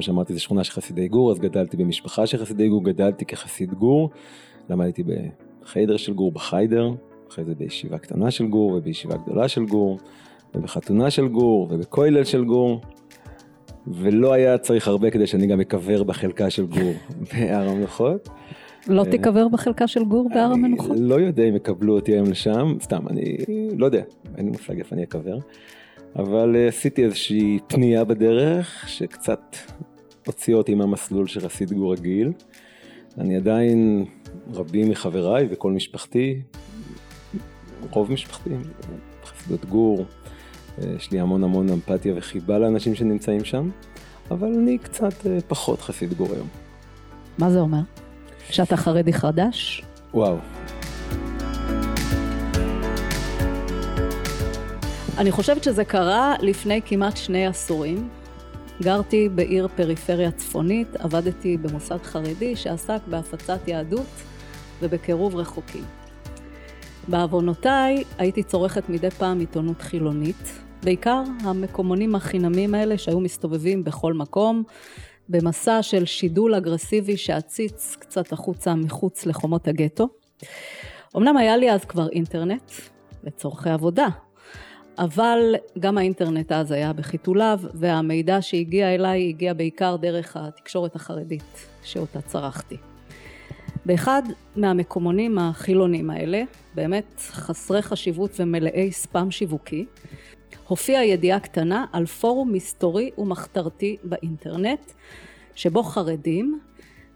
כמו שאמרתי, זו שכונה של חסידי גור, אז גדלתי במשפחה של חסידי גור, גדלתי כחסיד גור, למדתי בחיידר של גור, בחיידר, אחרי זה בישיבה קטנה של גור, ובישיבה גדולה של גור, ובחתונה של גור, ובכולל של גור, ולא היה צריך הרבה כדי שאני גם אקבר בחלקה של גור בהר המנוחות. לא תיקבר בחלקה של גור בהר המנוחות? לא יודע אם יקבלו אותי היום לשם, סתם, אני לא יודע, אין לי מושג איפה אני אקבר. אבל אה, עשיתי איזושהי פנייה בדרך, שקצת הוציאה אותי מהמסלול של חסיד גור רגיל. אני עדיין, רבים מחבריי וכל משפחתי, רוב משפחתי, חסידות גור, אה, יש לי המון המון אמפתיה וחיבה לאנשים שנמצאים שם, אבל אני קצת אה, פחות חסיד גור היום. מה זה אומר? שאתה חרדי חדש? וואו. אני חושבת שזה קרה לפני כמעט שני עשורים. גרתי בעיר פריפריה צפונית, עבדתי במוסד חרדי שעסק בהפצת יהדות ובקירוב רחוקים. בעוונותיי הייתי צורכת מדי פעם עיתונות חילונית, בעיקר המקומונים החינמים האלה שהיו מסתובבים בכל מקום, במסע של שידול אגרסיבי שעציץ קצת החוצה מחוץ לחומות הגטו. אמנם היה לי אז כבר אינטרנט לצורכי עבודה, אבל גם האינטרנט אז היה בחיתוליו והמידע שהגיע אליי הגיע בעיקר דרך התקשורת החרדית שאותה צרכתי. באחד מהמקומונים החילונים האלה, באמת חסרי חשיבות ומלאי ספאם שיווקי, הופיעה ידיעה קטנה על פורום מסתורי ומחתרתי באינטרנט, שבו חרדים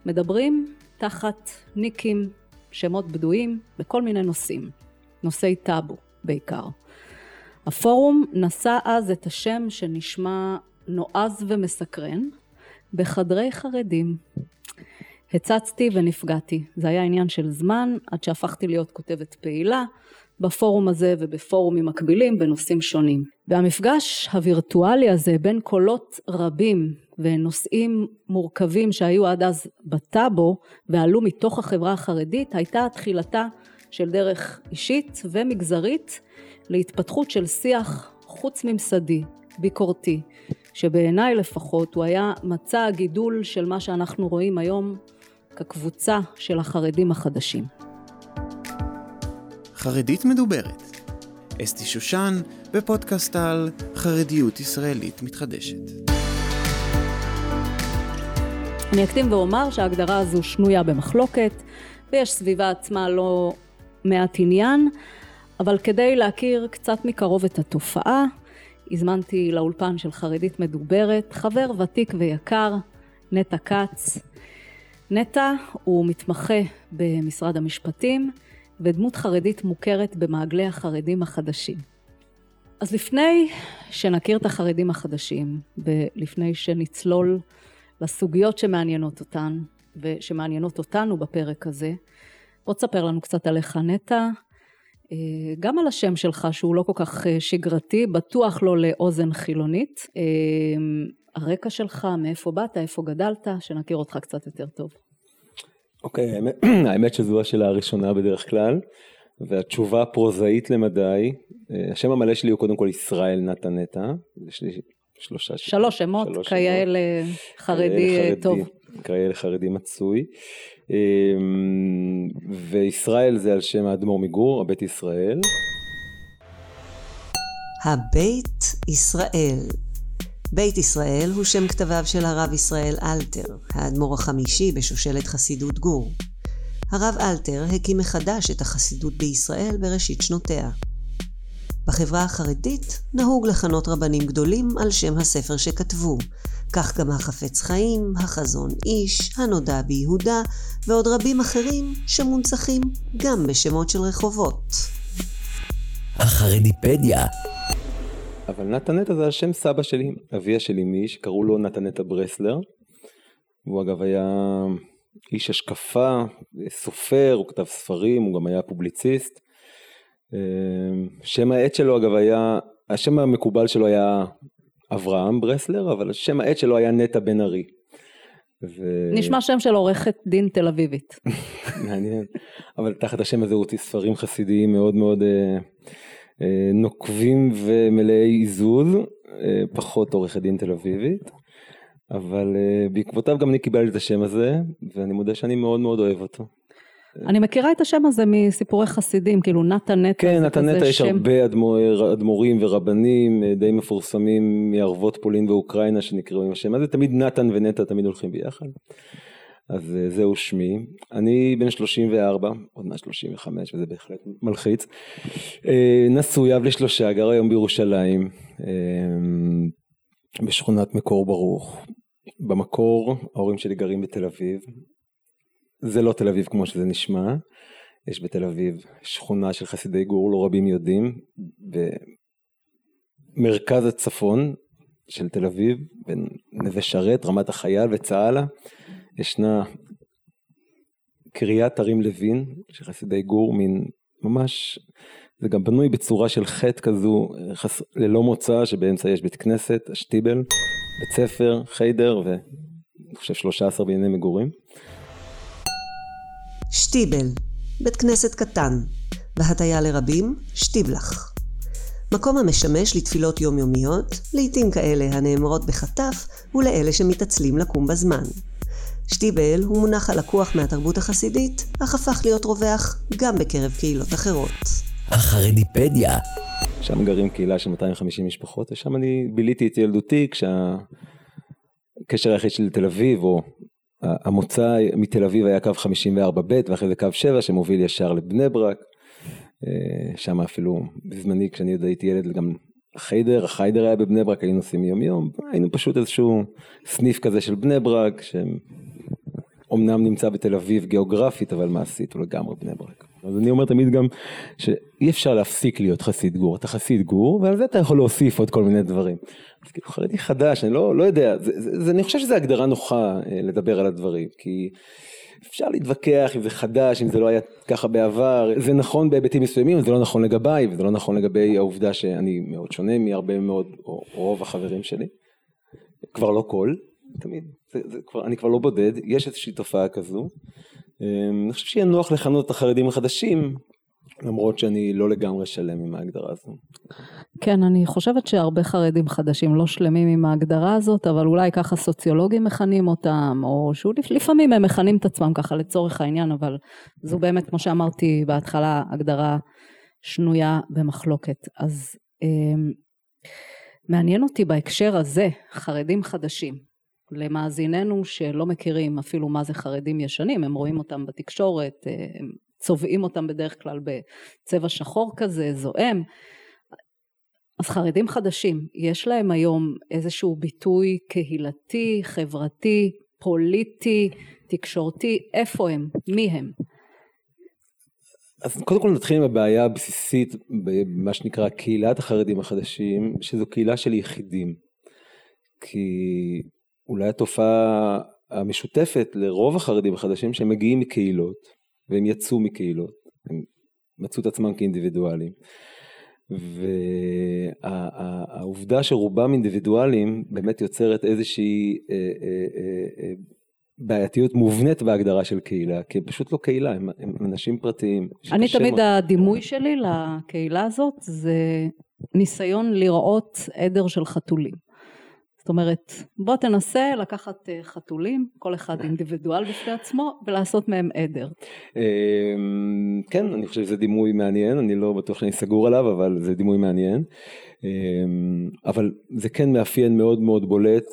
מדברים תחת ניקים, שמות בדויים, בכל מיני נושאים, נושאי טאבו בעיקר. הפורום נשא אז את השם שנשמע נועז ומסקרן, בחדרי חרדים. הצצתי ונפגעתי, זה היה עניין של זמן עד שהפכתי להיות כותבת פעילה בפורום הזה ובפורומים מקבילים בנושאים שונים. והמפגש הווירטואלי הזה בין קולות רבים ונושאים מורכבים שהיו עד אז בטאבו ועלו מתוך החברה החרדית הייתה תחילתה של דרך אישית ומגזרית להתפתחות של שיח חוץ ממסדי, ביקורתי, שבעיניי לפחות הוא היה מצע הגידול של מה שאנחנו רואים היום כקבוצה של החרדים החדשים. חרדית מדוברת. אסתי שושן בפודקאסט על חרדיות ישראלית מתחדשת. אני אקדים ואומר שההגדרה הזו שנויה במחלוקת ויש סביבה עצמה לא מעט עניין, אבל כדי להכיר קצת מקרוב את התופעה, הזמנתי לאולפן של חרדית מדוברת חבר ותיק ויקר, נטע כץ. נטע הוא מתמחה במשרד המשפטים ודמות חרדית מוכרת במעגלי החרדים החדשים. אז לפני שנכיר את החרדים החדשים ולפני שנצלול לסוגיות שמעניינות אותן ושמעניינות אותנו בפרק הזה, בוא תספר לנו קצת עליך נטע, גם על השם שלך שהוא לא כל כך אה, שגרתי, בטוח לא לאוזן חילונית. אה, הרקע שלך, מאיפה באת, איפה גדלת, שנכיר אותך קצת יותר טוב. אוקיי, okay, האמת, האמת שזו השאלה הראשונה בדרך כלל, והתשובה פרוזאית למדי, השם המלא שלי הוא קודם כל ישראל נתן נטע, יש לי שלושה שמות. שלוש שמות, כאלה חרדי טוב. כאלה חרדי מצוי. אמ, וישראל זה על שם האדמו"ר מגור, הבית ישראל. הבית ישראל בית ישראל הוא שם כתביו של הרב ישראל אלתר, האדמו"ר החמישי בשושלת חסידות גור. הרב אלתר הקים מחדש את החסידות בישראל בראשית שנותיה. בחברה החרדית נהוג לכנות רבנים גדולים על שם הספר שכתבו, כך גם החפץ חיים, החזון איש, הנודע ביהודה, ועוד רבים אחרים שמונצחים גם בשמות של רחובות. החרדיפדיה אבל נתנטה זה על שם סבא שלי, אביה של אמי, שקראו לו נתנטה ברסלר. הוא אגב היה איש השקפה, סופר, הוא כתב ספרים, הוא גם היה פובליציסט. אמ, שם העט שלו אגב היה, השם המקובל שלו היה אברהם ברסלר, אבל השם העט שלו היה נטע בן ארי. ו... נשמע שם של עורכת דין תל אביבית. מעניין, אבל תחת השם הזה הוציא ספרים חסידיים מאוד מאוד אה, אה, נוקבים ומלאי עיזוז, אה, פחות עורכת דין תל אביבית. אבל uh, בעקבותיו גם אני קיבלתי את השם הזה, ואני מודה שאני מאוד מאוד אוהב אותו. אני מכירה את השם הזה מסיפורי חסידים, כאילו נתן נטע. כן, נתן נטע יש שם... הרבה אדמו"ר, אדמו"רים ורבנים אה, די מפורסמים מערבות פולין ואוקראינה שנקראו עם השם הזה, תמיד נתן ונטע תמיד הולכים ביחד. אז אה, זהו שמי. אני בן 34, עוד מעט 35 וזה בהחלט מלחיץ. אה, נשוי, אב לשלושה, גר היום בירושלים, בשכונת מקור ברוך. במקור ההורים שלי גרים בתל אביב, זה לא תל אביב כמו שזה נשמע, יש בתל אביב שכונה של חסידי גור, לא רבים יודעים, במרכז הצפון של תל אביב, בין נווה שרת, רמת החייל וצהלה, ישנה קריית הרים לוין של חסידי גור, מין ממש, זה גם בנוי בצורה של חטא כזו, חס, ללא מוצא, שבאמצע יש בית כנסת, השטיבל, בית ספר, חיידר ואני חושב 13 בענייני מגורים. שטיבל, בית כנסת קטן, והטיה לרבים, שטיבלח. מקום המשמש לתפילות יומיומיות, לעתים כאלה הנאמרות בחטף, ולאלה שמתעצלים לקום בזמן. שטיבל הוא מונח הלקוח מהתרבות החסידית, אך הפך להיות רווח גם בקרב קהילות אחרות. החרדיפדיה. שם גרים קהילה של 250 משפחות, ושם אני ביליתי את ילדותי כשהקשר היחיד שלי לתל אביב, או המוצא מתל אביב היה קו 54ב' ואחרי זה קו 7 שמוביל ישר לבני ברק. אה, שם אפילו בזמני כשאני עוד הייתי ילד גם החיידר, החיידר היה בבני ברק, היינו נוסעים יום יום, היינו פשוט איזשהו סניף כזה של בני ברק, שאומנם נמצא בתל אביב גיאוגרפית, אבל מעשית הוא לגמרי בני ברק. אז אני אומר תמיד גם שאי אפשר להפסיק להיות חסיד גור, אתה חסיד גור ועל זה אתה יכול להוסיף עוד כל מיני דברים. אז כאילו חרדי חדש, אני לא, לא יודע, זה, זה, זה, אני חושב שזו הגדרה נוחה אה, לדבר על הדברים, כי אפשר להתווכח אם זה חדש, אם זה לא היה ככה בעבר, זה נכון בהיבטים מסוימים, זה לא נכון לגביי, וזה לא נכון לגבי העובדה שאני מאוד שונה מהרבה מאוד, או רוב החברים שלי. כבר לא כל, תמיד, זה, זה כבר, אני כבר לא בודד, יש איזושהי תופעה כזו. אמ, אני חושב שיהיה נוח לכנות את החרדים החדשים, למרות שאני לא לגמרי שלם עם ההגדרה הזו. כן, אני חושבת שהרבה חרדים חדשים לא שלמים עם ההגדרה הזאת, אבל אולי ככה סוציולוגים מכנים אותם, או שלפעמים הם מכנים את עצמם ככה לצורך העניין, אבל זו באמת, כמו שאמרתי בהתחלה, הגדרה שנויה במחלוקת. אז אה, מעניין אותי בהקשר הזה, חרדים חדשים. למאזיננו שלא מכירים אפילו מה זה חרדים ישנים, הם רואים אותם בתקשורת, אה, הם צובעים אותם בדרך כלל בצבע שחור כזה, זועם. אז חרדים חדשים, יש להם היום איזשהו ביטוי קהילתי, חברתי, פוליטי, תקשורתי, איפה הם? מי הם? אז קודם כל נתחיל עם הבעיה הבסיסית במה שנקרא קהילת החרדים החדשים, שזו קהילה של יחידים. כי אולי התופעה המשותפת לרוב החרדים החדשים שהם מגיעים מקהילות והם יצאו מקהילות, הם מצאו את עצמם כאינדיבידואלים. והעובדה שרובם אינדיבידואלים באמת יוצרת איזושהי אה, אה, אה, בעייתיות מובנית בהגדרה של קהילה, כי הם פשוט לא קהילה, הם, הם אנשים פרטיים. אני תמיד, מה... הדימוי שלי לקהילה הזאת זה ניסיון לראות עדר של חתולים. זאת אומרת, בוא תנסה לקחת אה, חתולים, כל אחד אינדיבידואל בפני עצמו, ולעשות מהם עדר. אמ, כן, אני חושב שזה דימוי מעניין, אני לא בטוח שאני סגור עליו, אבל זה דימוי מעניין. אמ, אבל זה כן מאפיין מאוד מאוד בולט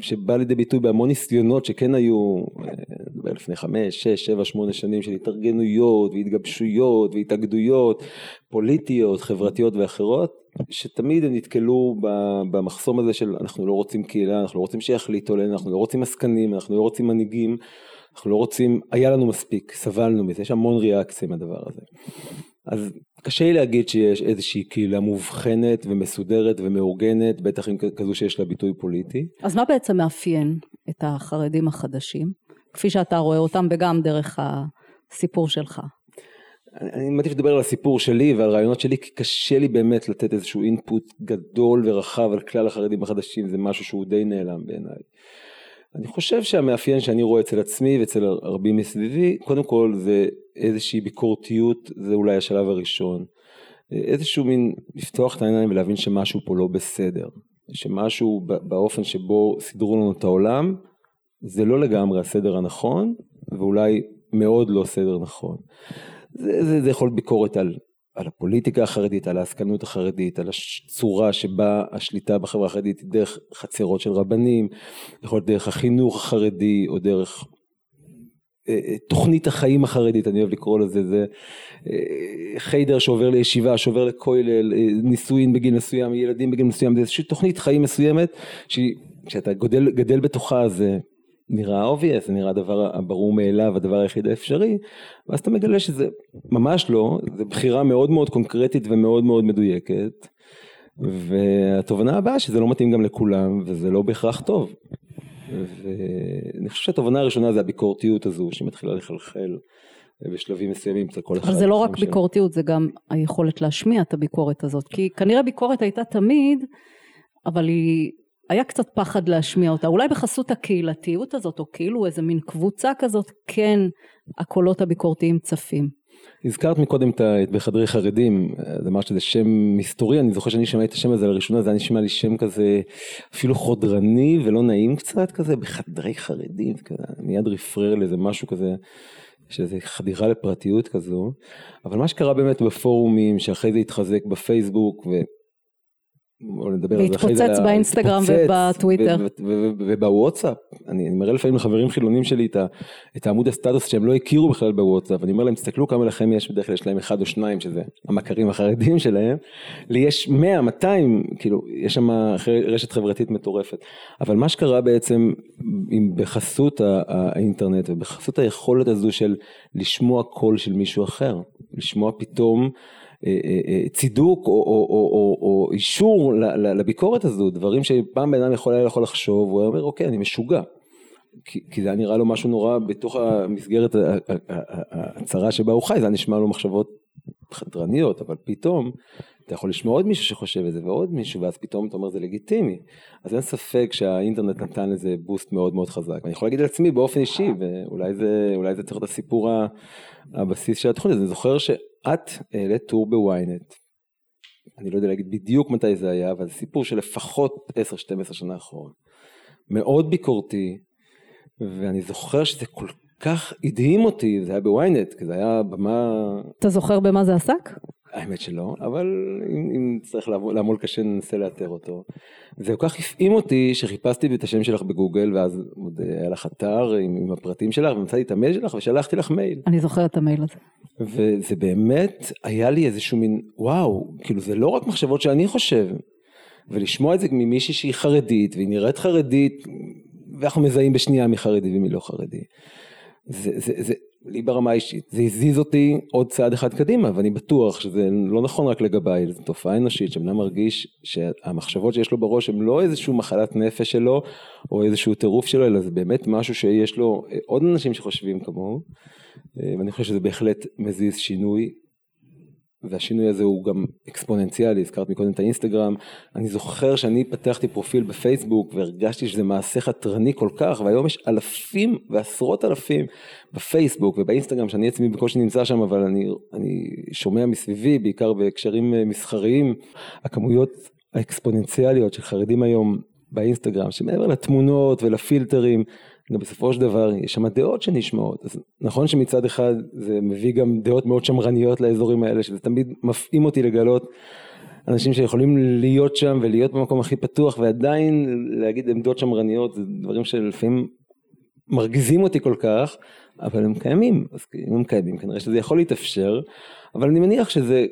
שבא לידי ביטוי בהמון ניסיונות שכן היו אה, לפני חמש, שש, שבע, שמונה שנים של התארגנויות והתגבשויות והתאגדויות פוליטיות, חברתיות ואחרות, שתמיד הם נתקלו במחסום הזה של אנחנו לא רוצים קהילה, אנחנו לא רוצים שיחליטו עלינו, אנחנו לא רוצים עסקנים, אנחנו לא רוצים מנהיגים, אנחנו לא רוצים, היה לנו מספיק, סבלנו מזה, יש המון ריאקציה מהדבר הזה. אז קשה לי להגיד שיש איזושהי קהילה מובחנת ומסודרת ומאורגנת, בטח עם כזו שיש לה ביטוי פוליטי. אז מה בעצם מאפיין את החרדים החדשים, כפי שאתה רואה אותם וגם דרך הסיפור שלך? אני מעדיף לדבר על הסיפור שלי ועל רעיונות שלי כי קשה לי באמת לתת איזשהו אינפוט גדול ורחב על כלל החרדים החדשים זה משהו שהוא די נעלם בעיניי. אני חושב שהמאפיין שאני רואה אצל עצמי ואצל רבים מסביבי, קודם כל זה איזושהי ביקורתיות, זה אולי השלב הראשון. איזשהו מין לפתוח את העיניים ולהבין שמשהו פה לא בסדר. שמשהו באופן שבו סידרו לנו את העולם, זה לא לגמרי הסדר הנכון, ואולי מאוד לא סדר נכון. זה, זה, זה יכול ביקורת על, על הפוליטיקה החרדית, על העסקנות החרדית, על הצורה שבה השליטה בחברה החרדית היא דרך חצרות של רבנים, יכול להיות דרך החינוך החרדי, או דרך אה, אה, תוכנית החיים החרדית, אני אוהב לקרוא לזה, זה אה, חיידר שעובר לישיבה, שעובר לכולל, נישואין בגיל מסוים, ילדים בגיל מסוים, זה איזושהי תוכנית חיים מסוימת, שכשאתה גדל, גדל בתוכה זה נראה obvious, זה נראה הדבר הברור מאליו, הדבר היחיד האפשרי, ואז אתה מגלה שזה ממש לא, זו בחירה מאוד מאוד קונקרטית ומאוד מאוד מדויקת, והתובנה הבאה שזה לא מתאים גם לכולם, וזה לא בהכרח טוב. ואני חושב שהתובנה הראשונה זה הביקורתיות הזו שמתחילה לחלחל בשלבים מסוימים אצל כל אחד. אבל זה לא רק ביקורתיות, זה גם היכולת להשמיע את הביקורת הזאת, כי כנראה ביקורת הייתה תמיד, אבל היא, היה קצת פחד להשמיע אותה, אולי בחסות הקהילתיות הזאת, או כאילו איזה מין קבוצה כזאת, כן הקולות הביקורתיים צפים. הזכרת מקודם את בחדרי חרדים, זה אמרת שזה שם מסתורי, אני זוכר שאני שמעתי את השם הזה לראשונה, זה היה נשמע לי שם כזה אפילו חודרני ולא נעים קצת כזה, בחדרי חרדים, כזה, מיד רפרר לאיזה משהו כזה, שזה חדירה לפרטיות כזו, אבל מה שקרה באמת בפורומים, שאחרי זה התחזק בפייסבוק, ו... להתפוצץ באינסטגרם ובטוויטר. ובוואטסאפ, אני מראה לפעמים לחברים חילונים שלי את העמוד הסטטוס שהם לא הכירו בכלל בוואטסאפ, אני אומר להם תסתכלו כמה לכם יש, בדרך כלל יש להם אחד או שניים שזה המכרים החרדים שלהם, לי יש 100, 200, כאילו יש שם רשת חברתית מטורפת, אבל מה שקרה בעצם בחסות האינטרנט ובחסות היכולת הזו של לשמוע קול של מישהו אחר, לשמוע פתאום צידוק או, או, או, או, או אישור לביקורת הזו, דברים שפעם בן אדם יכול היה יכול לחשוב, הוא היה אומר אוקיי אני משוגע, כי, כי זה היה נראה לו משהו נורא בתוך המסגרת הצרה שבה הוא חי, זה היה נשמע לו מחשבות חתרניות, אבל פתאום אתה יכול לשמוע עוד מישהו שחושב את זה ועוד מישהו ואז פתאום אתה אומר זה לגיטימי. אז אין ספק שהאינטרנט נתן לזה בוסט מאוד מאוד חזק. ואני יכול להגיד על עצמי באופן אישי ואולי זה זה צריך להיות הסיפור הבסיס של התוכנית. אני זוכר שאת העלית טור בוויינט. אני לא יודע להגיד בדיוק מתי זה היה אבל זה סיפור של לפחות 10-12 שנה אחורה מאוד ביקורתי ואני זוכר שזה כל כך הדהים אותי זה היה בוויינט כי זה היה במה אתה זוכר במה זה עסק? האמת שלא, אבל אם, אם צריך לעמול קשה ננסה לאתר אותו. זה כל כך הפעים אותי שחיפשתי את השם שלך בגוגל ואז עוד היה לך אתר עם, עם הפרטים שלך ומצאתי את המייל שלך ושלחתי לך מייל. אני זוכרת את המייל הזה. וזה באמת היה לי איזשהו מין וואו, כאילו זה לא רק מחשבות שאני חושב. ולשמוע את זה ממישהי שהיא חרדית והיא נראית חרדית ואנחנו מזהים בשנייה מי חרדי ומי לא חרדי. זה, זה, זה, לי ברמה האישית, זה הזיז אותי עוד צעד אחד קדימה ואני בטוח שזה לא נכון רק לגביי, זו תופעה אנושית אדם מרגיש שהמחשבות שיש לו בראש הם לא איזושהי מחלת נפש שלו או איזשהו טירוף שלו אלא זה באמת משהו שיש לו עוד אנשים שחושבים כמוהו אה, ואני חושב שזה בהחלט מזיז שינוי והשינוי הזה הוא גם אקספוננציאלי, הזכרת מקודם את האינסטגרם, אני זוכר שאני פתחתי פרופיל בפייסבוק והרגשתי שזה מעשה חתרני כל כך והיום יש אלפים ועשרות אלפים בפייסבוק ובאינסטגרם שאני עצמי בקושי נמצא שם אבל אני, אני שומע מסביבי בעיקר בהקשרים אה, מסחריים, הכמויות האקספוננציאליות של חרדים היום באינסטגרם שמעבר לתמונות ולפילטרים גם בסופו של דבר יש שם דעות שנשמעות, אז נכון שמצד אחד זה מביא גם דעות מאוד שמרניות לאזורים האלה, שזה תמיד מפעים אותי לגלות אנשים שיכולים להיות שם ולהיות במקום הכי פתוח ועדיין להגיד עמדות שמרניות, זה דברים שלפעמים מרגיזים אותי כל כך, אבל הם קיימים, אז אם הם קיימים כנראה שזה יכול להתאפשר, אבל אני מניח שזה,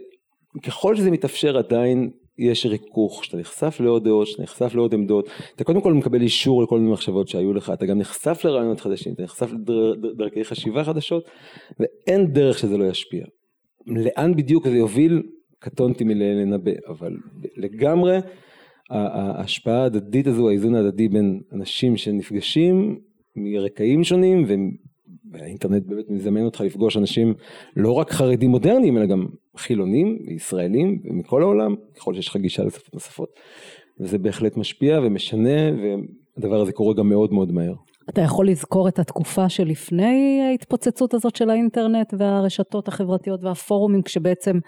ככל שזה מתאפשר עדיין יש ריכוך, שאתה נחשף לעוד דעות, שאתה נחשף לעוד עמדות, אתה קודם כל מקבל אישור לכל מיני מחשבות שהיו לך, אתה גם נחשף לרעיונות חדשים, אתה נחשף לדרכי חשיבה חדשות, ואין דרך שזה לא ישפיע. לאן בדיוק זה יוביל, קטונתי מלנבא, אבל לגמרי ההשפעה ההדדית הזו, האיזון ההדדי בין אנשים שנפגשים מרקעים שונים, והאינטרנט באמת מזמן אותך לפגוש אנשים לא רק חרדים מודרניים, אלא גם חילונים, ישראלים ומכל העולם, ככל שיש לך גישה לשפות נוספות. וזה בהחלט משפיע ומשנה, והדבר הזה קורה גם מאוד מאוד מהר. אתה יכול לזכור את התקופה שלפני ההתפוצצות הזאת של האינטרנט והרשתות החברתיות והפורומים, כשבעצם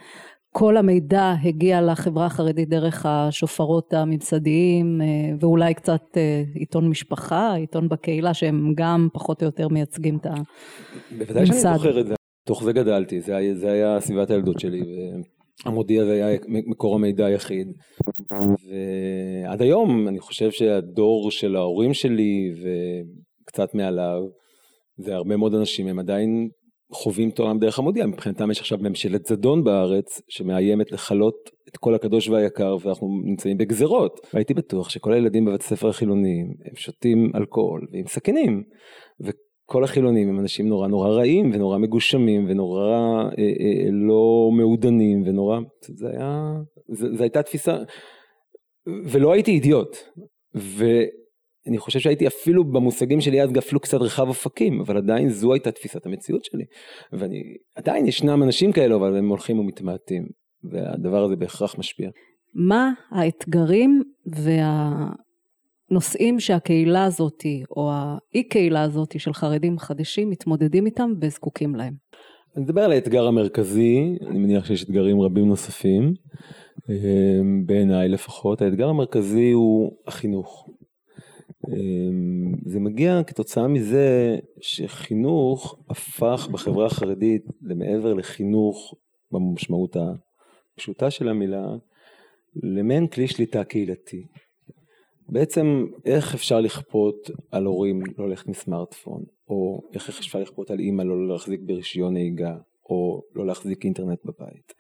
כל המידע הגיע לחברה החרדית דרך השופרות הממסדיים אה, ואולי קצת אה, עיתון משפחה, עיתון בקהילה שהם גם פחות או יותר מייצגים את הממסד. בוודאי שאני זוכר את זה, תוך זה גדלתי, זה היה, זה היה סביבת הילדות שלי והמודיע זה היה מקור המידע היחיד. ועד היום אני חושב שהדור של ההורים שלי וקצת מעליו זה הרבה מאוד אנשים הם עדיין חווים את העולם דרך המודיע, מבחינתם יש עכשיו ממשלת זדון בארץ שמאיימת לכלות את כל הקדוש והיקר ואנחנו נמצאים בגזרות. והייתי בטוח שכל הילדים בבית הספר החילוניים הם שותים אלכוהול ועם סכינים. וכל החילונים הם אנשים נורא נורא רעים ונורא מגושמים ונורא אה, אה, לא מעודנים ונורא, זה היה, זו הייתה תפיסה, ולא הייתי אידיוט. ו... אני חושב שהייתי אפילו במושגים שלי אז אפילו קצת רחב אופקים, אבל עדיין זו הייתה תפיסת המציאות שלי. ואני, עדיין ישנם אנשים כאלו, אבל הם הולכים ומתמעטים, והדבר הזה בהכרח משפיע. מה האתגרים והנושאים שהקהילה הזאת, או האי קהילה הזאת של חרדים חדשים, מתמודדים איתם וזקוקים להם? אני אדבר על האתגר המרכזי, אני מניח שיש אתגרים רבים נוספים, אה, בעיניי לפחות. האתגר המרכזי הוא החינוך. אמ, זה מגיע כתוצאה מזה שחינוך הפך בחברה החרדית למעבר לחינוך במשמעות הפשוטה של המילה למעין כלי שליטה קהילתי. בעצם איך אפשר לכפות על הורים לא ללכת עם סמארטפון או איך אפשר לכפות על אימא לא להחזיק ברישיון נהיגה או לא להחזיק אינטרנט בבית.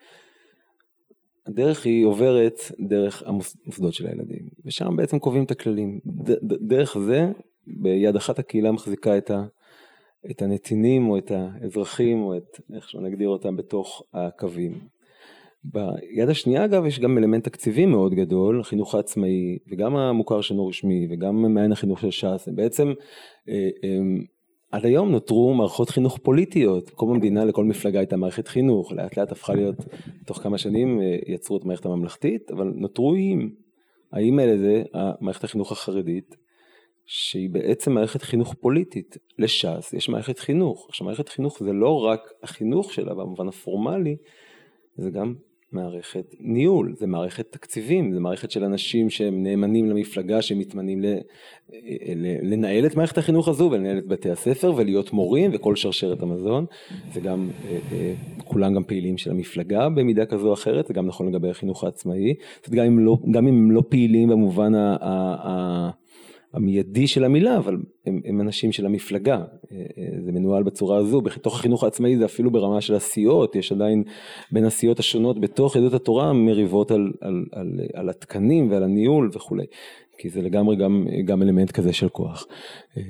הדרך היא עוברת דרך המוסדות של הילדים, ושם בעצם קובעים את הכללים. דרך זה, ביד אחת הקהילה מחזיקה את, ה, את הנתינים או את האזרחים או את איך שנגדיר אותם בתוך הקווים. ביד השנייה אגב יש גם אלמנט תקציבי מאוד גדול, החינוך העצמאי וגם המוכר שאינו רשמי וגם מעין החינוך של ש"ס, הם בעצם אה, אה, עד היום נותרו מערכות חינוך פוליטיות, קום המדינה לכל מפלגה הייתה מערכת חינוך, לאט לאט הפכה להיות, תוך כמה שנים אה, יצרו את המערכת הממלכתית, אבל נותרו איים. האיים האלה זה מערכת החינוך החרדית, שהיא בעצם מערכת חינוך פוליטית. לש"ס יש מערכת חינוך. עכשיו מערכת חינוך זה לא רק החינוך שלה במובן הפורמלי, זה גם מערכת ניהול, זה מערכת תקציבים, זה מערכת של אנשים שהם נאמנים למפלגה, שמתמנים לנהל את מערכת החינוך הזו ולנהל את בתי הספר ולהיות מורים וכל שרשרת המזון, זה גם, אה, אה, כולם גם פעילים של המפלגה במידה כזו או אחרת, זה גם נכון לגבי החינוך העצמאי, גם אם לא, גם אם לא פעילים במובן ה... ה, ה המיידי של המילה, אבל הם, הם אנשים של המפלגה, אה, אה, זה מנוהל בצורה הזו, בתוך החינוך העצמאי זה אפילו ברמה של הסיעות, יש עדיין בין הסיעות השונות בתוך יהדות התורה מריבות על, על, על, על התקנים ועל הניהול וכולי, כי זה לגמרי גם, גם אלמנט כזה של כוח. אה,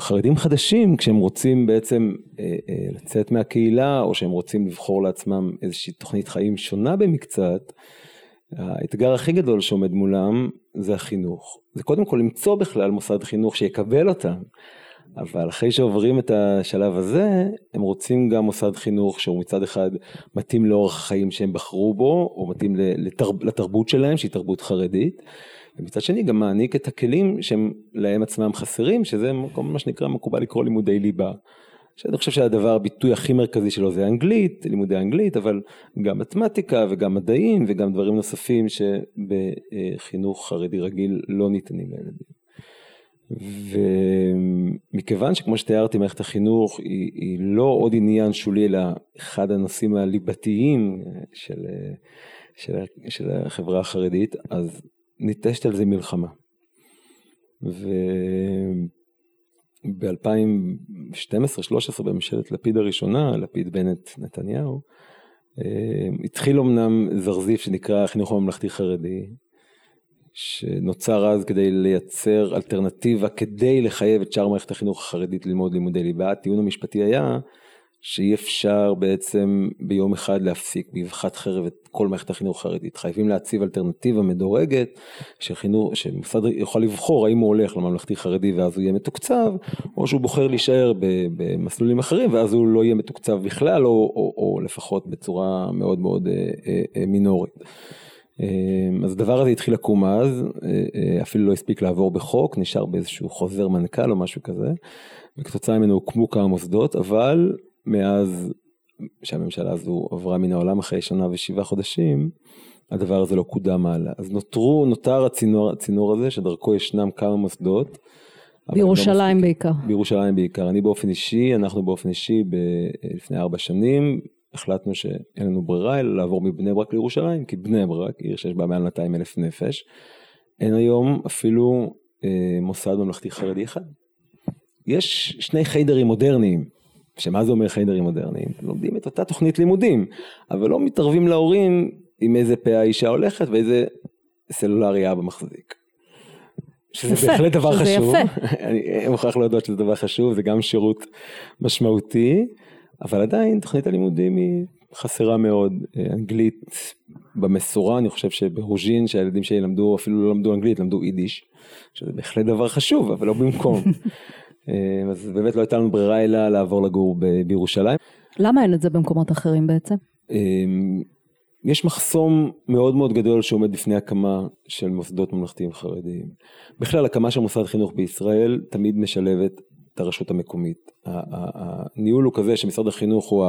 חרדים חדשים, כשהם רוצים בעצם לצאת מהקהילה, או שהם רוצים לבחור לעצמם איזושהי תוכנית חיים שונה במקצת, האתגר הכי גדול שעומד מולם זה החינוך. זה קודם כל למצוא בכלל מוסד חינוך שיקבל אותם, אבל אחרי שעוברים את השלב הזה, הם רוצים גם מוסד חינוך שהוא מצד אחד מתאים לאורח החיים שהם בחרו בו, או מתאים לתרב, לתרבות שלהם, שהיא תרבות חרדית, ומצד שני גם מעניק את הכלים שהם להם עצמם חסרים, שזה מה שנקרא מקובל לקרוא לימודי ליבה. שאני חושב שהדבר, הביטוי הכי מרכזי שלו זה אנגלית, לימודי אנגלית, אבל גם מתמטיקה וגם מדעים וגם דברים נוספים שבחינוך חרדי רגיל לא ניתנים לילדים. ומכיוון שכמו שתיארתי מערכת החינוך היא, היא לא עוד עניין שולי אלא אחד הנושאים הליבתיים של, של, של החברה החרדית אז ניטשת על זה מלחמה. וב-2000 12-13 בממשלת לפיד הראשונה, לפיד בנט נתניהו, אה, התחיל אמנם זרזיף שנקרא החינוך הממלכתי חרדי, שנוצר אז כדי לייצר אלטרנטיבה כדי לחייב את שאר מערכת החינוך החרדית ללמוד לימודי ליבה. הטיעון המשפטי היה שאי אפשר בעצם ביום אחד להפסיק באבחת חרב את כל מערכת החינוך החרדית. חייבים להציב אלטרנטיבה מדורגת, שחינוך, שמוסד יוכל לבחור האם הוא הולך לממלכתי חרדי ואז הוא יהיה מתוקצב, או שהוא בוחר להישאר במסלולים אחרים ואז הוא לא יהיה מתוקצב בכלל, או, או, או לפחות בצורה מאוד מאוד אה, אה, מינורית. אה, אז הדבר הזה התחיל לקום אז, אפילו לא הספיק לעבור בחוק, נשאר באיזשהו חוזר מנכ"ל או משהו כזה, וכתוצאה ממנו הוקמו כמה מוסדות, אבל מאז שהממשלה הזו עברה מן העולם אחרי שנה ושבעה חודשים, הדבר הזה לא קודם הלאה. אז נותרו, נותר הצינור, הצינור הזה שדרכו ישנם כמה מוסדות. לא בירושלים מספיק- בעיקר. בירושלים בעיקר. אני באופן אישי, אנחנו באופן אישי, ב, לפני ארבע שנים, החלטנו שאין לנו ברירה אלא לעבור מבני ברק לירושלים, כי בני ברק, עיר שיש בה מעל 200 אלף נפש, אין היום אפילו אה, מוסד ממלכתי חרדי אחד. יש שני חיידרים מודרניים, שמה זה אומר חיידרים מודרניים? לומדים את אותה תוכנית לימודים, אבל לא מתערבים להורים עם איזה פאה האישה הולכת ואיזה סלולרי אבא מחזיק. שזה יפה, בהחלט דבר שזה חשוב, יפה. אני מוכרח להודות שזה דבר חשוב, זה גם שירות משמעותי, אבל עדיין תוכנית הלימודים היא חסרה מאוד, אה, אנגלית במשורה, אני חושב שברוז'ין שהילדים שלי למדו, אפילו לא למדו אנגלית, למדו יידיש, שזה בהחלט דבר חשוב, אבל לא במקום. אה, אז באמת לא הייתה לנו ברירה אלא לעבור לגור בירושלים. למה אין את זה במקומות אחרים בעצם? אמ, יש מחסום מאוד מאוד גדול שעומד בפני הקמה של מוסדות ממלכתיים חרדיים. בכלל הקמה של מוסד חינוך בישראל תמיד משלבת את הרשות המקומית. הניהול הוא כזה שמשרד החינוך הוא,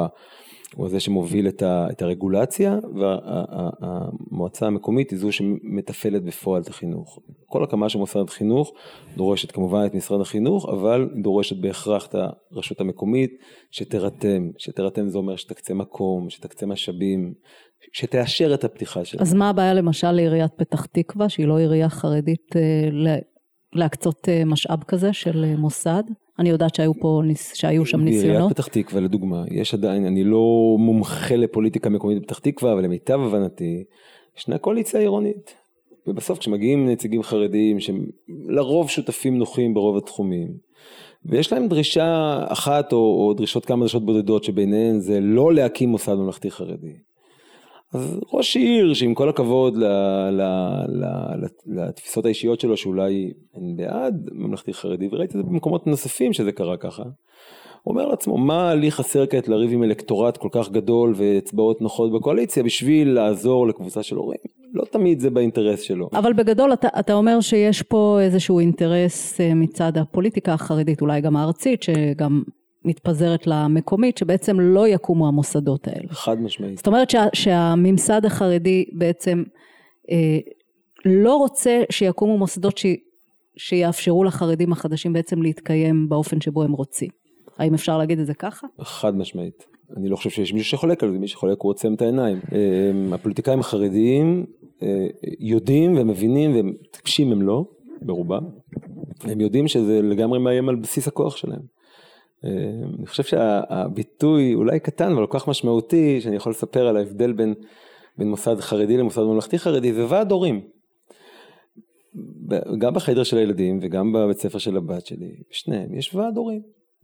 הוא זה שמוביל את, ה, את הרגולציה והמועצה המקומית היא זו שמתפעלת בפועל את החינוך. כל הקמה של מוסד חינוך דורשת כמובן את משרד החינוך אבל דורשת בהכרח את הרשות המקומית שתירתם, שתירתם זה אומר שתקצה מקום, שתקצה משאבים, שתאשר את הפתיחה שלה. אז מה הבעיה למשל לעיריית פתח תקווה, שהיא לא עירייה חרדית, אה, להקצות אה, משאב כזה של אה, מוסד? אני יודעת שהיו פה, שהיו שם בעיריית ניסיונות. פתח תקווה לדוגמה, יש עדיין, אני לא מומחה לפוליטיקה מקומית בפתח תקווה, אבל למיטב הבנתי, ישנה קואליציה עירונית. ובסוף כשמגיעים נציגים חרדיים שהם לרוב שותפים נוחים ברוב התחומים, ויש להם דרישה אחת או, או דרישות כמה דרישות בודדות שביניהן זה לא להקים מוסד ממלכתי חרדי. אז ראש עיר שעם כל הכבוד ל, ל, ל, ל, לתפיסות האישיות שלו שאולי הן בעד ממלכתי חרדי וראיתי את זה במקומות נוספים שזה קרה ככה. הוא אומר לעצמו מה לי חסר כעת לריב עם אלקטורט כל כך גדול ואצבעות נוחות בקואליציה בשביל לעזור לקבוצה של הורים לא תמיד זה באינטרס שלו. אבל בגדול אתה, אתה אומר שיש פה איזשהו אינטרס אה, מצד הפוליטיקה החרדית, אולי גם הארצית, שגם מתפזרת למקומית, שבעצם לא יקומו המוסדות האלה. חד משמעית. זאת אומרת שה, שהממסד החרדי בעצם אה, לא רוצה שיקומו מוסדות ש, שיאפשרו לחרדים החדשים בעצם להתקיים באופן שבו הם רוצים. האם אפשר להגיד את זה ככה? חד משמעית. אני לא חושב שיש מישהו שחולק על זה, מי שחולק הוא עוצם את העיניים. אה, הפוליטיקאים החרדיים אה, יודעים ומבינים והם טיפשים הם לא, ברובם. הם יודעים שזה לגמרי מאיים על בסיס הכוח שלהם. אני חושב שהביטוי אולי קטן אבל כל כך משמעותי שאני יכול לספר על ההבדל בין, בין מוסד חרדי למוסד ממלכתי חרדי זה ועד הורים. גם בחדר של הילדים וגם בבית ספר של הבת שלי, שניהם יש ועד הורים.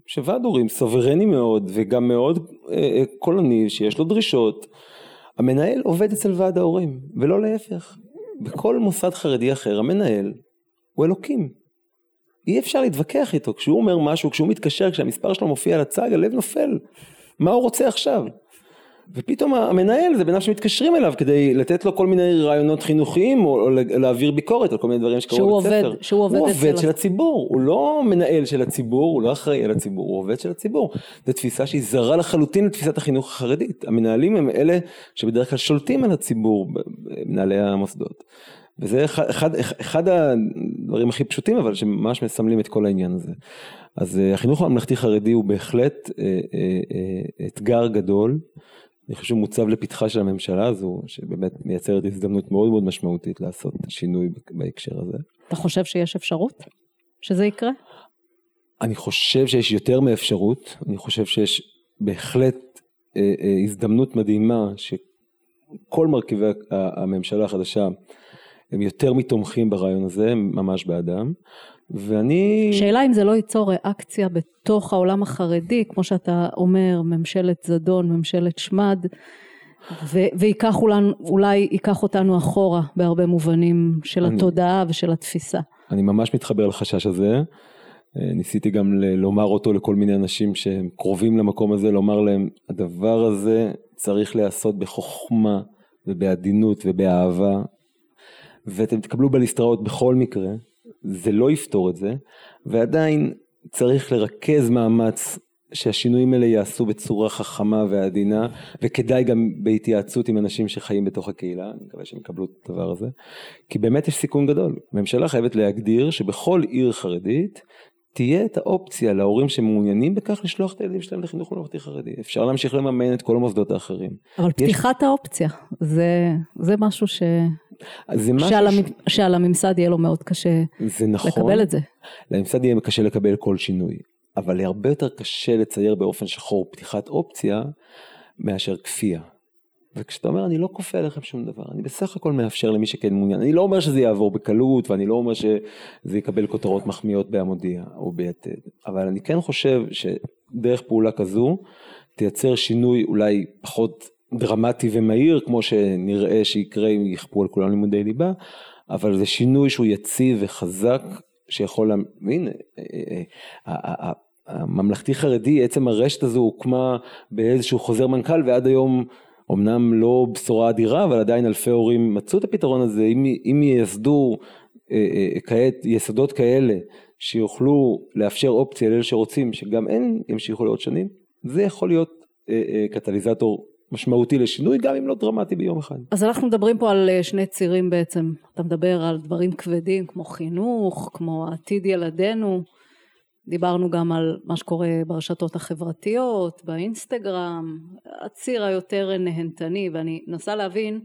שוועד הורים סוברני מאוד וגם מאוד אה, אה, קולני שיש לו דרישות. המנהל עובד אצל ועד ההורים ולא להפך. בכל מוסד חרדי אחר המנהל הוא אלוקים. אי אפשר להתווכח איתו כשהוא אומר משהו כשהוא מתקשר כשהמספר שלו מופיע על הצג הלב נופל. מה הוא רוצה עכשיו? ופתאום המנהל זה בן אדם שמתקשרים אליו כדי לתת לו כל מיני רעיונות חינוכיים או, להעביר ביקורת על כל מיני דברים שקרו בבית עובד- ספר. שהוא עובד הוא עובד של הציבור, הוא לא מנהל של הציבור, הוא לא אחראי על הציבור, הוא עובד של הציבור. זו תפיסה שהיא זרה לחלוטין לתפיסת החינוך החרדית. המנהלים הם אלה שבדרך כלל שולטים על הציבור, מנהלי המוסדות. וזה אחד, אחד, אחד הדברים הכי פשוטים אבל שממש מסמלים את כל העניין הזה. אז אה, החינוך הממלכתי חרדי הוא בהחלט אה, אה, אתגר גדול. אני חושב שהוא מוצב לפתחה של הממשלה הזו, שבאמת מייצרת הזדמנות מאוד מאוד משמעותית לעשות שינוי בהקשר הזה. אתה חושב שיש אפשרות שזה יקרה? אני חושב שיש יותר מאפשרות, אני חושב שיש בהחלט הזדמנות מדהימה שכל מרכיבי הממשלה החדשה הם יותר מתומכים ברעיון הזה, הם ממש בעדם, ואני... שאלה אם זה לא ייצור ריאקציה בתוך העולם החרדי, כמו שאתה אומר, ממשלת זדון, ממשלת שמד, ו- וייקח אולי, אולי ייקח אותנו אחורה בהרבה מובנים של אני- התודעה ושל התפיסה. אני ממש מתחבר לחשש הזה. אה, ניסיתי גם ל- לומר אותו לכל מיני אנשים שהם קרובים למקום הזה, לומר להם, הדבר הזה צריך להיעשות בחוכמה ובעדינות ובאהבה, ואתם תקבלו בליסטראות בכל מקרה, זה לא יפתור את זה, ועדיין צריך לרכז מאמץ שהשינויים האלה ייעשו בצורה חכמה ועדינה, וכדאי גם בהתייעצות עם אנשים שחיים בתוך הקהילה, אני מקווה שהם יקבלו את הדבר הזה, כי באמת יש סיכון גדול. הממשלה חייבת להגדיר שבכל עיר חרדית תהיה את האופציה להורים שמעוניינים בכך לשלוח את הילדים שלהם לחינוך ממלכתי חרדי. אפשר להמשיך לממן את כל המוסדות האחרים. אבל יש- פתיחת האופציה, זה, זה משהו ש... אז זה משהו שעל. המ... שעל הממסד יהיה לו מאוד קשה זה נכון. לקבל את זה. לממסד יהיה קשה לקבל כל שינוי, אבל הרבה יותר קשה לצייר באופן שחור פתיחת אופציה מאשר כפייה. וכשאתה אומר אני לא כופה עליכם שום דבר, אני בסך הכל מאפשר למי שכן מעוניין, אני לא אומר שזה יעבור בקלות ואני לא אומר שזה יקבל כותרות מחמיאות בהמודיע או ביתד, אבל אני כן חושב שדרך פעולה כזו תייצר שינוי אולי פחות דרמטי ומהיר כמו שנראה שיקרה אם יכפו על כולם לימודי ליבה, אבל זה שינוי שהוא יציב וחזק שיכול, והנה, אה, אה, אה, הממלכתי חרדי, עצם הרשת הזו הוקמה באיזשהו חוזר מנכ"ל ועד היום אמנם לא בשורה אדירה אבל עדיין אלפי הורים מצאו את הפתרון הזה. אם, אם ייסדו כעת יסודות כאלה שיוכלו לאפשר אופציה לאלה שרוצים שגם הם ימשיכו לעוד שנים זה יכול להיות קטליזטור משמעותי לשינוי גם אם לא דרמטי ביום אחד. אז אנחנו מדברים פה על אה, שני צירים בעצם. אתה מדבר על דברים כבדים כמו חינוך, כמו עתיד ילדינו. דיברנו גם על מה שקורה ברשתות החברתיות, באינסטגרם, הציר היותר נהנתני, ואני מנסה להבין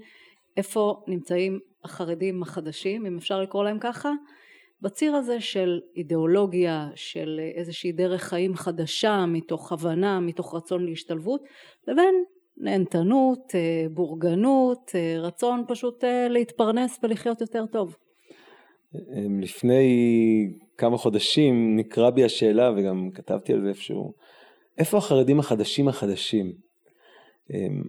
איפה נמצאים החרדים החדשים, אם אפשר לקרוא להם ככה, בציר הזה של אידיאולוגיה, של איזושהי דרך חיים חדשה, מתוך הבנה, מתוך רצון להשתלבות, לבין נהנתנות, אה, בורגנות, אה, רצון פשוט אה, להתפרנס ולחיות יותר טוב. אמ, לפני כמה חודשים נקרא בי השאלה וגם כתבתי על זה איפשהו, איפה החרדים החדשים החדשים? אמ,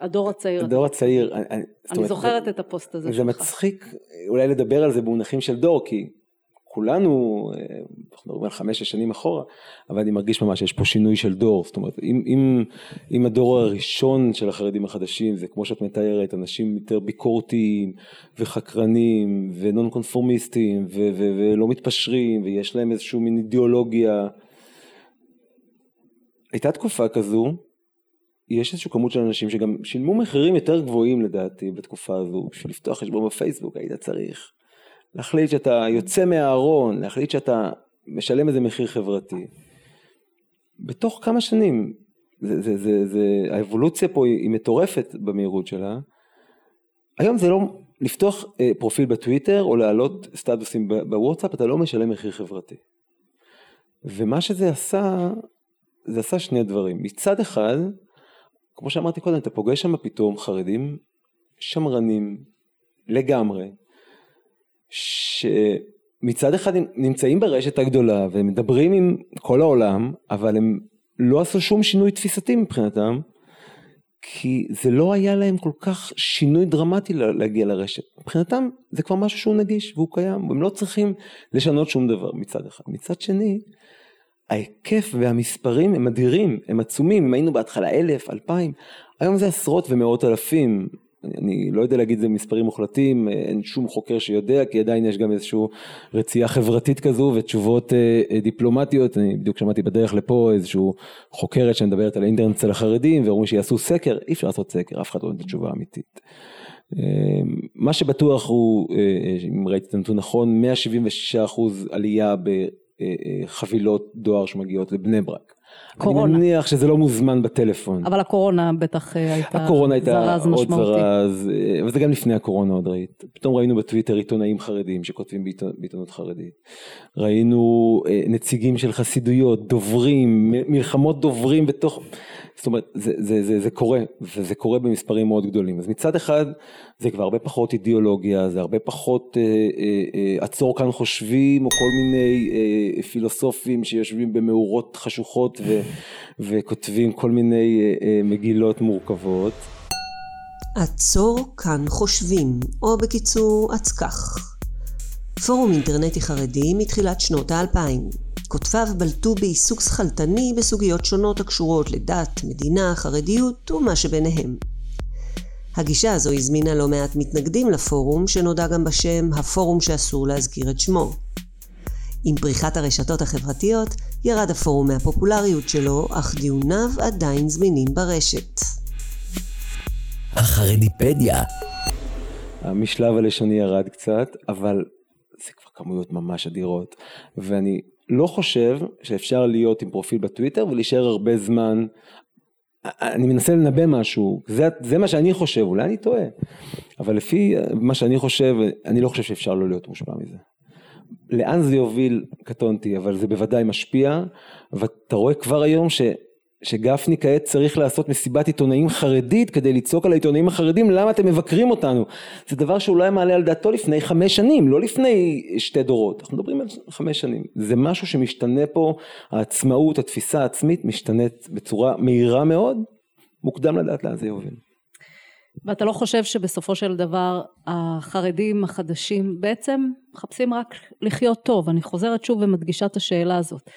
הדור הצעיר. הדור הצעיר, אני, אני אומרת, זוכרת את הפוסט הזה זה שלך. מצחיק אולי לדבר על זה במונחים של דור כי כולנו, אה, אנחנו מדברים על חמש-שש שנים אחורה, אבל אני מרגיש ממש שיש פה שינוי של דור, זאת אומרת אם, אם, אם הדור הראשון של החרדים החדשים זה כמו שאת מתארת, אנשים יותר ביקורתיים וחקרנים ונון קונפורמיסטים ו- ו- ולא מתפשרים ויש להם איזושהי מין אידיאולוגיה, הייתה תקופה כזו יש איזושהי כמות של אנשים שגם שילמו מחירים יותר גבוהים לדעתי בתקופה הזו. בשביל לפתוח חשבון בפייסבוק היית צריך להחליט שאתה יוצא מהארון להחליט שאתה משלם איזה מחיר חברתי בתוך כמה שנים זה, זה, זה, זה, האבולוציה פה היא, מטורפת במהירות שלה. היום זה לא לפתוח אה, פרופיל בטוויטר או להעלות סטטוסים בוואטסאפ אתה לא משלם מחיר חברתי. ומה שזה עשה זה עשה שני דברים. מצד אחד כמו שאמרתי קודם, אתה פוגש שם פתאום חרדים שמרנים לגמרי, שמצד אחד הם נמצאים ברשת הגדולה ומדברים עם כל העולם, אבל הם לא עשו שום שינוי תפיסתי מבחינתם, כי זה לא היה להם כל כך שינוי דרמטי לה- להגיע לרשת. מבחינתם זה כבר משהו שהוא נגיש והוא קיים, הם לא צריכים לשנות שום דבר מצד אחד. מצד שני, ההיקף והמספרים הם אדירים, הם עצומים, אם היינו בהתחלה אלף, אלפיים, היום זה עשרות ומאות אלפים, אני, לא יודע להגיד זה במספרים מוחלטים, אין שום חוקר שיודע, כי עדיין יש גם איזושהי רצייה חברתית כזו ותשובות אה, אה, דיפלומטיות, אני בדיוק שמעתי בדרך לפה איזושהי חוקרת שמדברת על האינטרנט אצל החרדים, ואומרים שיעשו סקר, אי אפשר לעשות סקר, אף אחד לא נותן תשובה אמיתית. אה, מה שבטוח הוא, אה, אה, אם ראיתי את הנתון נכון, 176% עלייה בחבילות דואר שמגיעות לבני ברק. קורונה. אני מניח שזה לא מוזמן בטלפון. אבל הקורונה בטח אה, הייתה הקורונה הייתה זרז עוד. זרז, אה, אבל זה גם לפני הקורונה עוד ראית. פתאום ראינו בטוויטר עיתונאים חרדים שכותבים בעיתונות חרדית. ראינו אה, נציגים של חסידויות, דוברים, מלחמות דוברים בתוך... זאת אומרת, זה, זה, זה, זה קורה, וזה קורה במספרים מאוד גדולים. אז מצד אחד, זה כבר הרבה פחות אידיאולוגיה, זה הרבה פחות אה, אה, אה, עצור כאן חושבים, או כל מיני אה, פילוסופים שיושבים במאורות חשוכות ו, וכותבים כל מיני אה, אה, מגילות מורכבות. עצור כאן חושבים, או בקיצור עצכך. פורום אינטרנטי חרדי מתחילת שנות האלפיים. כותביו בלטו בעיסוק שכלתני בסוגיות שונות הקשורות לדת, מדינה, חרדיות ומה שביניהם. הגישה הזו הזמינה לא מעט מתנגדים לפורום, שנודע גם בשם הפורום שאסור להזכיר את שמו. עם פריחת הרשתות החברתיות ירד הפורום מהפופולריות שלו, אך דיוניו עדיין זמינים ברשת. החרדיפדיה. המשלב הלשוני ירד קצת, אבל זה כבר כמויות ממש אדירות. ואני לא חושב שאפשר להיות עם פרופיל בטוויטר ולהישאר הרבה זמן. אני מנסה לנבא משהו, זה, זה מה שאני חושב, אולי אני טועה. אבל לפי מה שאני חושב, אני לא חושב שאפשר לא להיות מושפע מזה. לאן זה יוביל, קטונתי, אבל זה בוודאי משפיע, ואתה רואה כבר היום ש... שגפני כעת צריך לעשות מסיבת עיתונאים חרדית כדי לצעוק על העיתונאים החרדים למה אתם מבקרים אותנו. זה דבר שאולי מעלה על דעתו לפני חמש שנים, לא לפני שתי דורות, אנחנו מדברים על חמש שנים. זה משהו שמשתנה פה, העצמאות, התפיסה העצמית משתנית בצורה מהירה מאוד, מוקדם לדעת לאן זה יוביל. ואתה לא חושב שבסופו של דבר החרדים החדשים בעצם מחפשים רק לחיות טוב, אני חוזרת שוב ומדגישה את השאלה הזאת.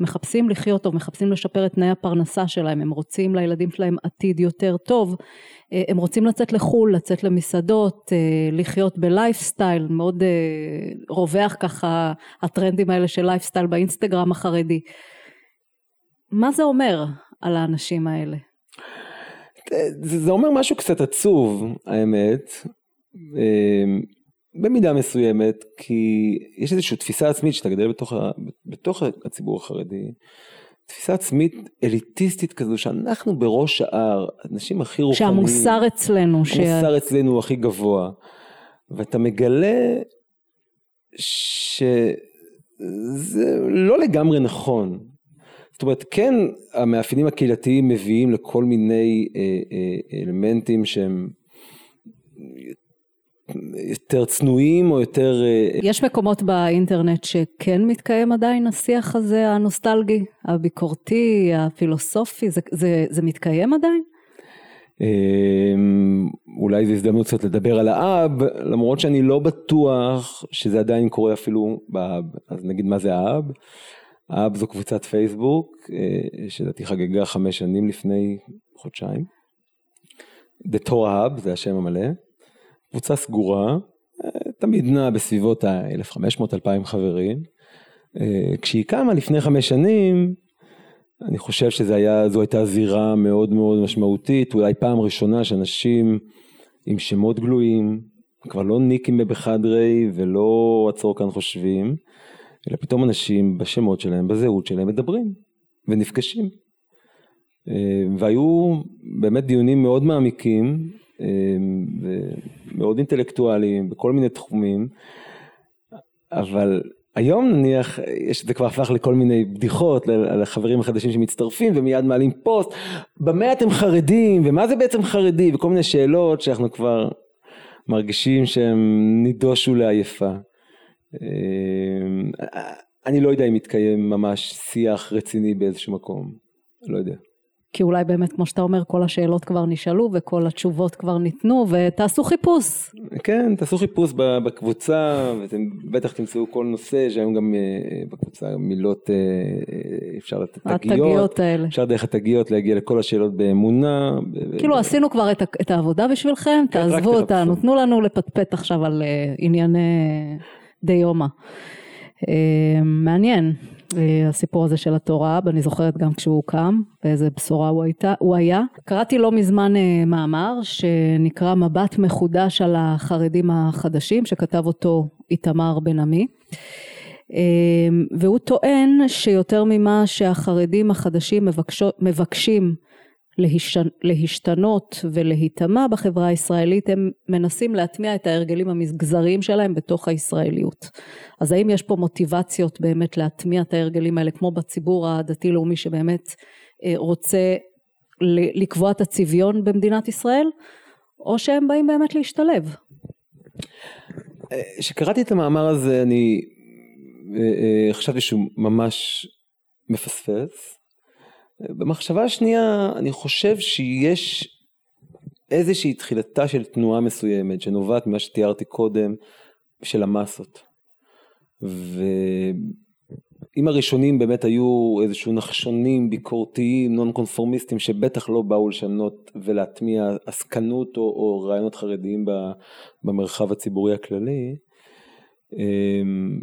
מחפשים לחיות טוב, מחפשים לשפר את תנאי הפרנסה שלהם, הם רוצים לילדים שלהם עתיד יותר טוב, אה, הם רוצים לצאת לחו"ל, לצאת למסעדות, אה, לחיות בלייפסטייל, מאוד אה, רווח ככה הטרנדים האלה של לייפסטייל באינסטגרם החרדי. מה זה אומר על האנשים האלה? זה, זה אומר משהו קצת עצוב, האמת. במידה מסוימת, כי יש איזושהי תפיסה עצמית שאתה גדל בתוך, בתוך הציבור החרדי, תפיסה עצמית אליטיסטית כזו שאנחנו בראש ההר, האנשים הכי רוחניים. שהמוסר אצלנו. המוסר ש... אצלנו הוא הכי גבוה. ואתה מגלה שזה לא לגמרי נכון. זאת אומרת, כן, המאפיינים הקהילתיים מביאים לכל מיני אה, אה, אלמנטים שהם יותר צנועים או יותר... אה, יש מקומות באינטרנט שכן מתקיים עדיין השיח הזה הנוסטלגי, הביקורתי, הפילוסופי, זה, זה, זה מתקיים עדיין? אמ, אולי זו הזדמנות קצת לדבר על האב, למרות שאני לא בטוח שזה עדיין קורה אפילו באב. אז נגיד מה זה האב? האב זו קבוצת פייסבוק, אה, שלדעתי חגגה חמש שנים לפני חודשיים. The Torah Hub זה השם המלא. קבוצה סגורה, תמיד נעה בסביבות ה-1500-2000 חברים. אה, כשהיא קמה לפני חמש שנים, אני חושב שזו הייתה זירה מאוד מאוד משמעותית, אולי פעם ראשונה שאנשים עם שמות גלויים, כבר לא ניקים בבחדרי ולא עצור כאן חושבים, אלא פתאום אנשים בשמות שלהם, בזהות שלהם, מדברים ונפגשים. אה, והיו באמת דיונים מאוד מעמיקים ומאוד אינטלקטואליים בכל מיני תחומים, אבל היום נניח, יש, זה כבר הפך לכל מיני בדיחות על החברים החדשים שמצטרפים ומיד מעלים פוסט, במה אתם חרדים ומה זה בעצם חרדי וכל מיני שאלות שאנחנו כבר מרגישים שהם נידושו לעייפה. אני לא יודע אם יתקיים ממש שיח רציני באיזשהו מקום, לא יודע. כי אולי באמת, כמו שאתה אומר, כל השאלות כבר נשאלו וכל התשובות כבר ניתנו, ותעשו חיפוש. כן, תעשו חיפוש בקבוצה, ואתם בטח תמצאו כל נושא, שהיום גם אה, בקבוצה מילות, אה, אה, אפשר לתת תגיות. התגיות האלה. אפשר דרך התגיות להגיע לכל השאלות באמונה. כאילו עשינו כבר את העבודה בשבילכם, כן, תעזבו אותנו, תנו לנו לפטפט עכשיו על ענייני דיומא. מעניין. הסיפור הזה של התורה, ואני זוכרת גם כשהוא קם, באיזה בשורה הוא, הייתה, הוא היה. קראתי לא מזמן אה, מאמר שנקרא מבט מחודש על החרדים החדשים, שכתב אותו איתמר בן עמי. אה, והוא טוען שיותר ממה שהחרדים החדשים מבקשו, מבקשים להשתנות ולהיטמע בחברה הישראלית הם מנסים להטמיע את ההרגלים המגזריים שלהם בתוך הישראליות. אז האם יש פה מוטיבציות באמת להטמיע את ההרגלים האלה כמו בציבור הדתי לאומי שבאמת אה, רוצה לקבוע את הצביון במדינת ישראל או שהם באים באמת להשתלב? כשקראתי את המאמר הזה אני אה, אה, חשבתי שהוא ממש מפספס במחשבה השנייה אני חושב שיש איזושהי תחילתה של תנועה מסוימת שנובעת ממה שתיארתי קודם של המסות. ואם הראשונים באמת היו איזשהו נחשונים ביקורתיים נון קונפורמיסטים שבטח לא באו לשנות ולהטמיע עסקנות או, או רעיונות חרדיים במרחב הציבורי הכללי אמ,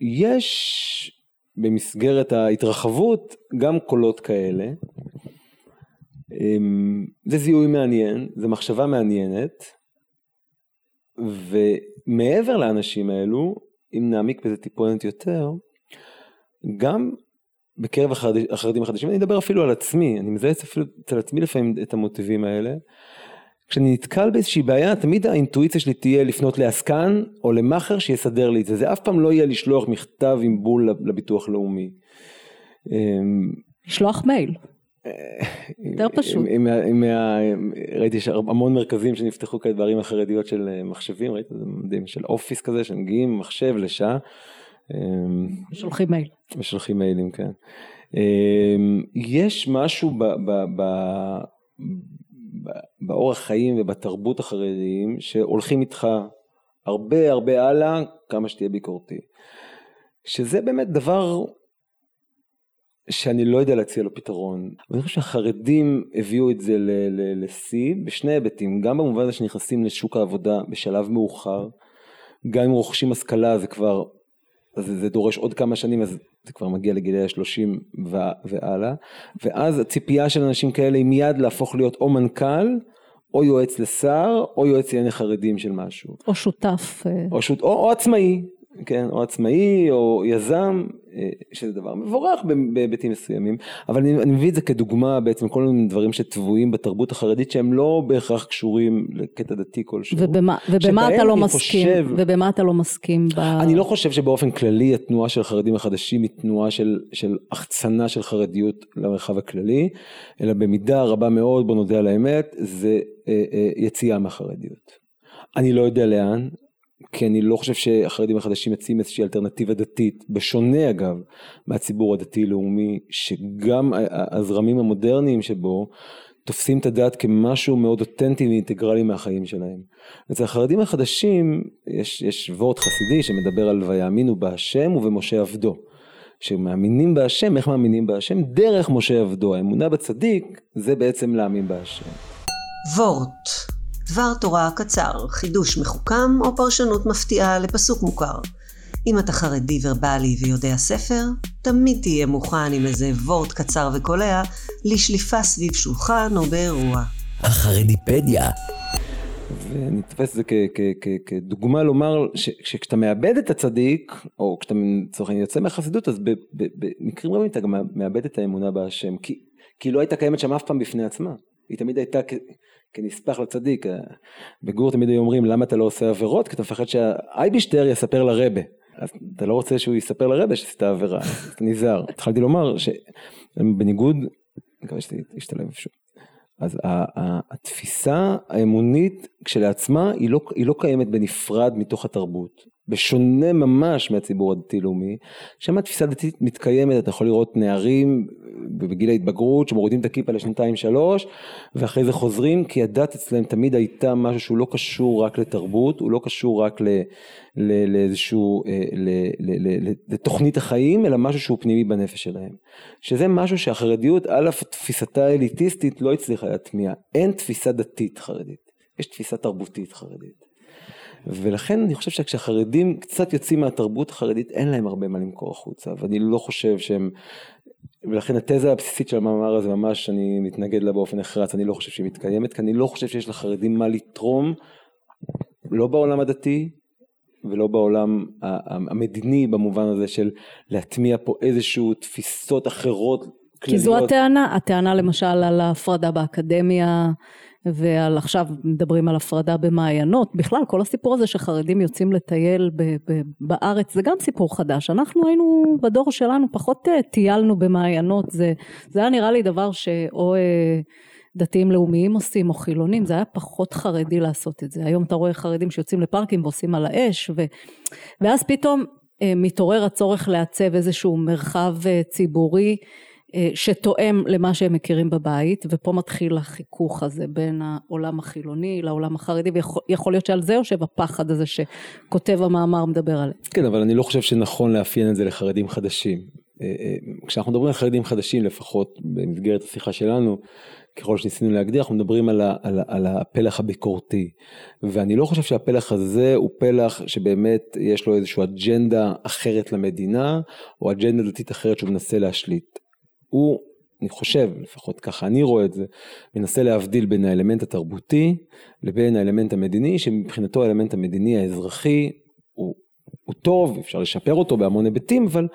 יש במסגרת ההתרחבות גם קולות כאלה. אמ, זה זיהוי מעניין, זו מחשבה מעניינת, ומעבר לאנשים האלו, אם נעמיק בזה טיפונת יותר, גם בקרב החרדים החדשים, אני אדבר אפילו על עצמי, אני מזהה אפילו אצל עצמי לפעמים את המוטיבים האלה. כשאני נתקל באיזושהי בעיה, תמיד האינטואיציה שלי תהיה לפנות לעסקן או למאכר שיסדר לי את זה, זה אף פעם לא יהיה לשלוח מכתב עם בול לביטוח לאומי. אמ, לשלוח מייל. יותר פשוט. עם, עם, עם, עם, ראיתי המון מרכזים שנפתחו כאלה בערים החרדיות של אה, מחשבים, ראיתי את זה מדהים, של אופיס כזה, שמגיעים מחשב לשעה. אמ, שולחים מייל. ושולחים מיילים, כן. אמ, יש משהו ב, ב, באורח חיים ובתרבות החרדיים שהולכים איתך הרבה הרבה הלאה, כמה שתהיה ביקורתי. שזה באמת דבר שאני לא יודע להציע לו פתרון. אני חושב שהחרדים הביאו את זה לשיא בשני היבטים, גם במובן הזה שנכנסים לשוק העבודה בשלב מאוחר, גם אם רוכשים השכלה זה כבר, אז זה דורש עוד כמה שנים, אז זה כבר מגיע לגילי השלושים והלאה, ואז הציפייה של אנשים כאלה היא מיד להפוך להיות או מנכ"ל, או יועץ לשר, או יועץ לענייני חרדים של משהו. או שותף. אה. או, שות, או, או עצמאי, כן, או עצמאי או יזם, אה, שזה דבר מבורך בהיבטים מסוימים, אבל אני, אני מביא את זה כדוגמה בעצם כל מיני דברים שטבועים בתרבות החרדית שהם לא בהכרח קשורים לקטע דתי כלשהו. ובמה, ובמה אתה לא מסכים? חושב, ובמה אתה לא מסכים? ב... אני לא חושב שבאופן כללי התנועה של החרדים החדשים היא תנועה של, של החצנה של חרדיות למרחב הכללי, אלא במידה רבה מאוד, בוא נודה על האמת, זה אה, אה, יציאה מהחרדיות. אני לא יודע לאן, כי אני לא חושב שהחרדים החדשים מציעים איזושהי אלטרנטיבה דתית, בשונה אגב מהציבור הדתי-לאומי, שגם הזרמים המודרניים שבו תופסים את הדת כמשהו מאוד אותנטי ואינטגרלי מהחיים שלהם. אצל החרדים החדשים יש, יש וורט חסידי שמדבר על ויאמינו בהשם ובמשה עבדו. שמאמינים בהשם, איך מאמינים בהשם? דרך משה עבדו. האמונה בצדיק זה בעצם להאמין בהשם. וורט דבר תורה קצר, חידוש מחוכם או פרשנות מפתיעה לפסוק מוכר. אם אתה חרדי ורבלי ויודע ספר, תמיד תהיה מוכן עם איזה וורט קצר וקולע לשליפה סביב שולחן או באירוע. החרדיפדיה את זה כדוגמה לומר שכשאתה מאבד את הצדיק, או כשאתה לצורך העניין יוצא מהחסידות, אז במקרים רבים אתה גם מאבד את האמונה בהשם, כי, כי לא הייתה קיימת שם אף פעם בפני עצמה, היא תמיד הייתה כנספח לצדיק. בגור תמיד היו אומרים למה אתה לא עושה עבירות? כי אתה מפחד שהאייבישטר יספר לרבה. אז אתה לא רוצה שהוא יספר לרבה שעשית עבירה, אתה נזהר. התחלתי לומר שבניגוד, אני מקווה שזה ישתלב שוב. אז התפיסה האמונית כשלעצמה היא לא, היא לא קיימת בנפרד מתוך התרבות. בשונה ממש מהציבור הדתי-לאומי, שם התפיסה הדתית מתקיימת, אתה יכול לראות נערים בגיל ההתבגרות שמורידים את הכיפה לשנתיים שלוש ואחרי זה חוזרים כי הדת אצלם תמיד הייתה משהו שהוא לא קשור רק לתרבות, הוא לא קשור רק ל, ל, לאיזשהו, אה, ל, ל, ל, לתוכנית החיים אלא משהו שהוא פנימי בנפש שלהם. שזה משהו שהחרדיות על אף תפיסתה האליטיסטית לא הצליחה להטמיע, אין תפיסה דתית חרדית, יש תפיסה תרבותית חרדית. ולכן אני חושב שכשהחרדים קצת יוצאים מהתרבות החרדית אין להם הרבה מה למכור החוצה ואני לא חושב שהם ולכן התזה הבסיסית של המאמר הזה ממש אני מתנגד לה באופן נחרץ אני לא חושב שהיא מתקיימת כי אני לא חושב שיש לחרדים מה לתרום לא בעולם הדתי ולא בעולם המדיני במובן הזה של להטמיע פה איזשהו תפיסות אחרות כי זו הטענה, הטענה למשל על ההפרדה באקדמיה ועל עכשיו מדברים על הפרדה במעיינות, בכלל כל הסיפור הזה שחרדים יוצאים לטייל ב- ב- בארץ זה גם סיפור חדש, אנחנו היינו בדור שלנו פחות אה, טיילנו במעיינות, זה, זה היה נראה לי דבר שאו אה, דתיים לאומיים עושים או חילונים, זה היה פחות חרדי לעשות את זה, היום אתה רואה חרדים שיוצאים לפארקים ועושים על האש ו, ואז פתאום אה, מתעורר הצורך לעצב איזשהו מרחב ציבורי שתואם למה שהם מכירים בבית ופה מתחיל החיכוך הזה בין העולם החילוני לעולם החרדי ויכול להיות שעל זה יושב הפחד הזה שכותב המאמר מדבר עליו. כן אבל אני לא חושב שנכון לאפיין את זה לחרדים חדשים. כשאנחנו מדברים על חרדים חדשים לפחות במסגרת השיחה שלנו, ככל שניסינו להגדיר, אנחנו מדברים על, ה, על, על הפלח הביקורתי. ואני לא חושב שהפלח הזה הוא פלח שבאמת יש לו איזושהי אג'נדה אחרת למדינה, או אג'נדה דתית אחרת שהוא מנסה להשליט. הוא, אני חושב, לפחות ככה אני רואה את זה, מנסה להבדיל בין האלמנט התרבותי לבין האלמנט המדיני, שמבחינתו האלמנט המדיני האזרחי הוא, הוא טוב, אפשר לשפר אותו בהמון היבטים, אבל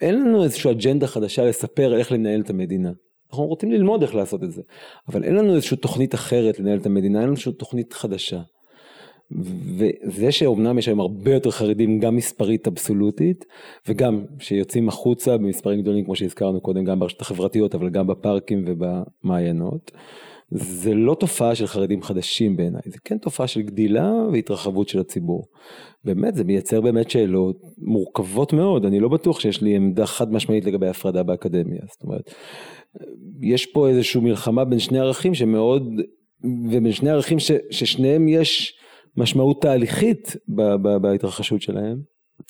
אין לנו איזושהי אג'נדה חדשה לספר איך לנהל את המדינה. אנחנו רוצים ללמוד איך לעשות את זה, אבל אין לנו איזושהי תוכנית אחרת לנהל את המדינה, אין לנו איזושהי תוכנית חדשה. וזה שאומנם יש היום הרבה יותר חרדים גם מספרית אבסולוטית וגם שיוצאים החוצה במספרים גדולים כמו שהזכרנו קודם גם ברשתות החברתיות אבל גם בפארקים ובמעיינות זה לא תופעה של חרדים חדשים בעיניי זה כן תופעה של גדילה והתרחבות של הציבור. באמת זה מייצר באמת שאלות מורכבות מאוד אני לא בטוח שיש לי עמדה חד משמעית לגבי הפרדה באקדמיה זאת אומרת יש פה איזושהי מלחמה בין שני ערכים שמאוד, ובין שני ערכים ש, ששניהם יש משמעות תהליכית בהתרחשות שלהם.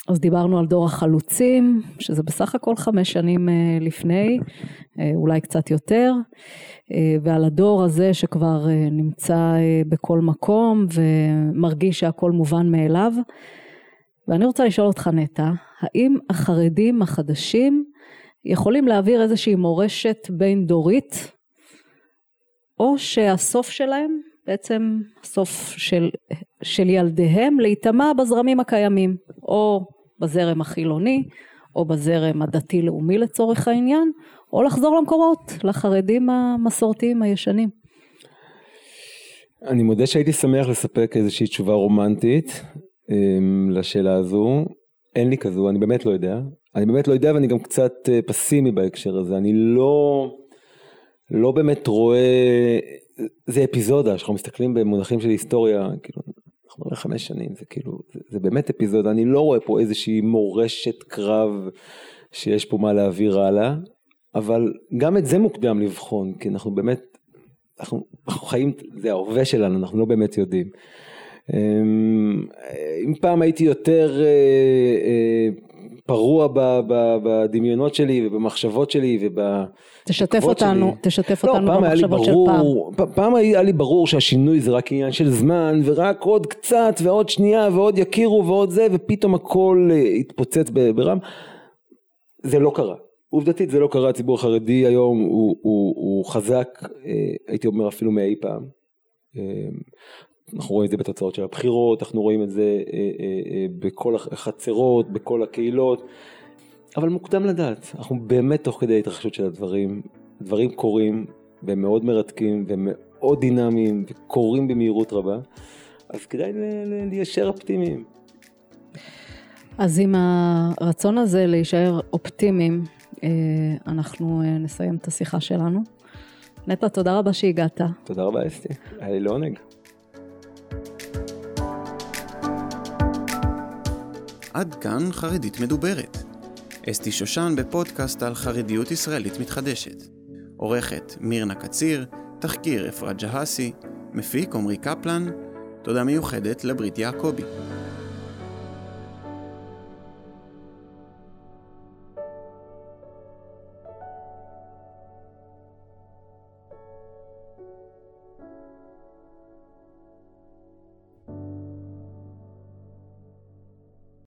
אז דיברנו על דור החלוצים, שזה בסך הכל חמש שנים אה, לפני, אה, אולי קצת יותר, אה, ועל הדור הזה שכבר נמצא בכל מקום ומרגיש שהכל מובן מאליו. ואני רוצה לשאול אותך נטע, האם החרדים החדשים יכולים להעביר איזושהי מורשת בין דורית, או שהסוף שלהם בעצם הסוף של, של ילדיהם להיטמע בזרמים הקיימים, או בזרם החילוני, או בזרם הדתי-לאומי לצורך העניין, או לחזור למקורות, לחרדים המסורתיים הישנים. אני מודה שהייתי שמח לספק איזושהי תשובה רומנטית אמ, לשאלה הזו. אין לי כזו, אני באמת לא יודע. אני באמת לא יודע ואני גם קצת אה, פסימי בהקשר הזה. אני לא, לא באמת רואה, זה אפיזודה, כשאנחנו מסתכלים במונחים של היסטוריה, כאילו, אנחנו רואים חמש שנים, זה כאילו, זה, זה באמת אפיזודה. אני לא רואה פה איזושהי מורשת קרב שיש פה מה להעביר הלאה, אבל גם את זה מוקדם לבחון, כי אנחנו באמת, אנחנו, אנחנו חיים, זה ההווה שלנו, אנחנו לא באמת יודעים. אמ, אם פעם הייתי יותר אה, אה, פרוע בדמיונות שלי ובמחשבות שלי וב... תשתף אותנו, שלי. תשתף לא, אותנו במחשבות של פעם. פעם היה לי ברור שהשינוי זה רק עניין של זמן ורק עוד קצת ועוד שנייה ועוד יכירו ועוד זה ופתאום הכל אה, התפוצץ ברם. זה לא קרה. עובדתית זה לא קרה, הציבור החרדי היום הוא, הוא, הוא חזק, הייתי אומר אפילו מאי פעם. אנחנו רואים את זה בתוצאות של הבחירות, אנחנו רואים את זה אה, אה, אה, בכל החצרות, בכל הקהילות, אבל מוקדם לדעת, אנחנו באמת תוך כדי ההתרחשות של הדברים, דברים קורים והם מאוד מרתקים ומאוד דינמיים וקורים במהירות רבה, אז כדאי ליישר אופטימיים. אז עם הרצון הזה להישאר אופטימיים, אנחנו נסיים את השיחה שלנו. נטע, תודה רבה שהגעת. תודה רבה אסתי, היה לי לעונג. עד כאן חרדית מדוברת. אסתי שושן בפודקאסט על חרדיות ישראלית מתחדשת. עורכת מירנה קציר, תחקיר אפרת ג'הסי, מפיק עמרי קפלן, תודה מיוחדת לברית יעקבי.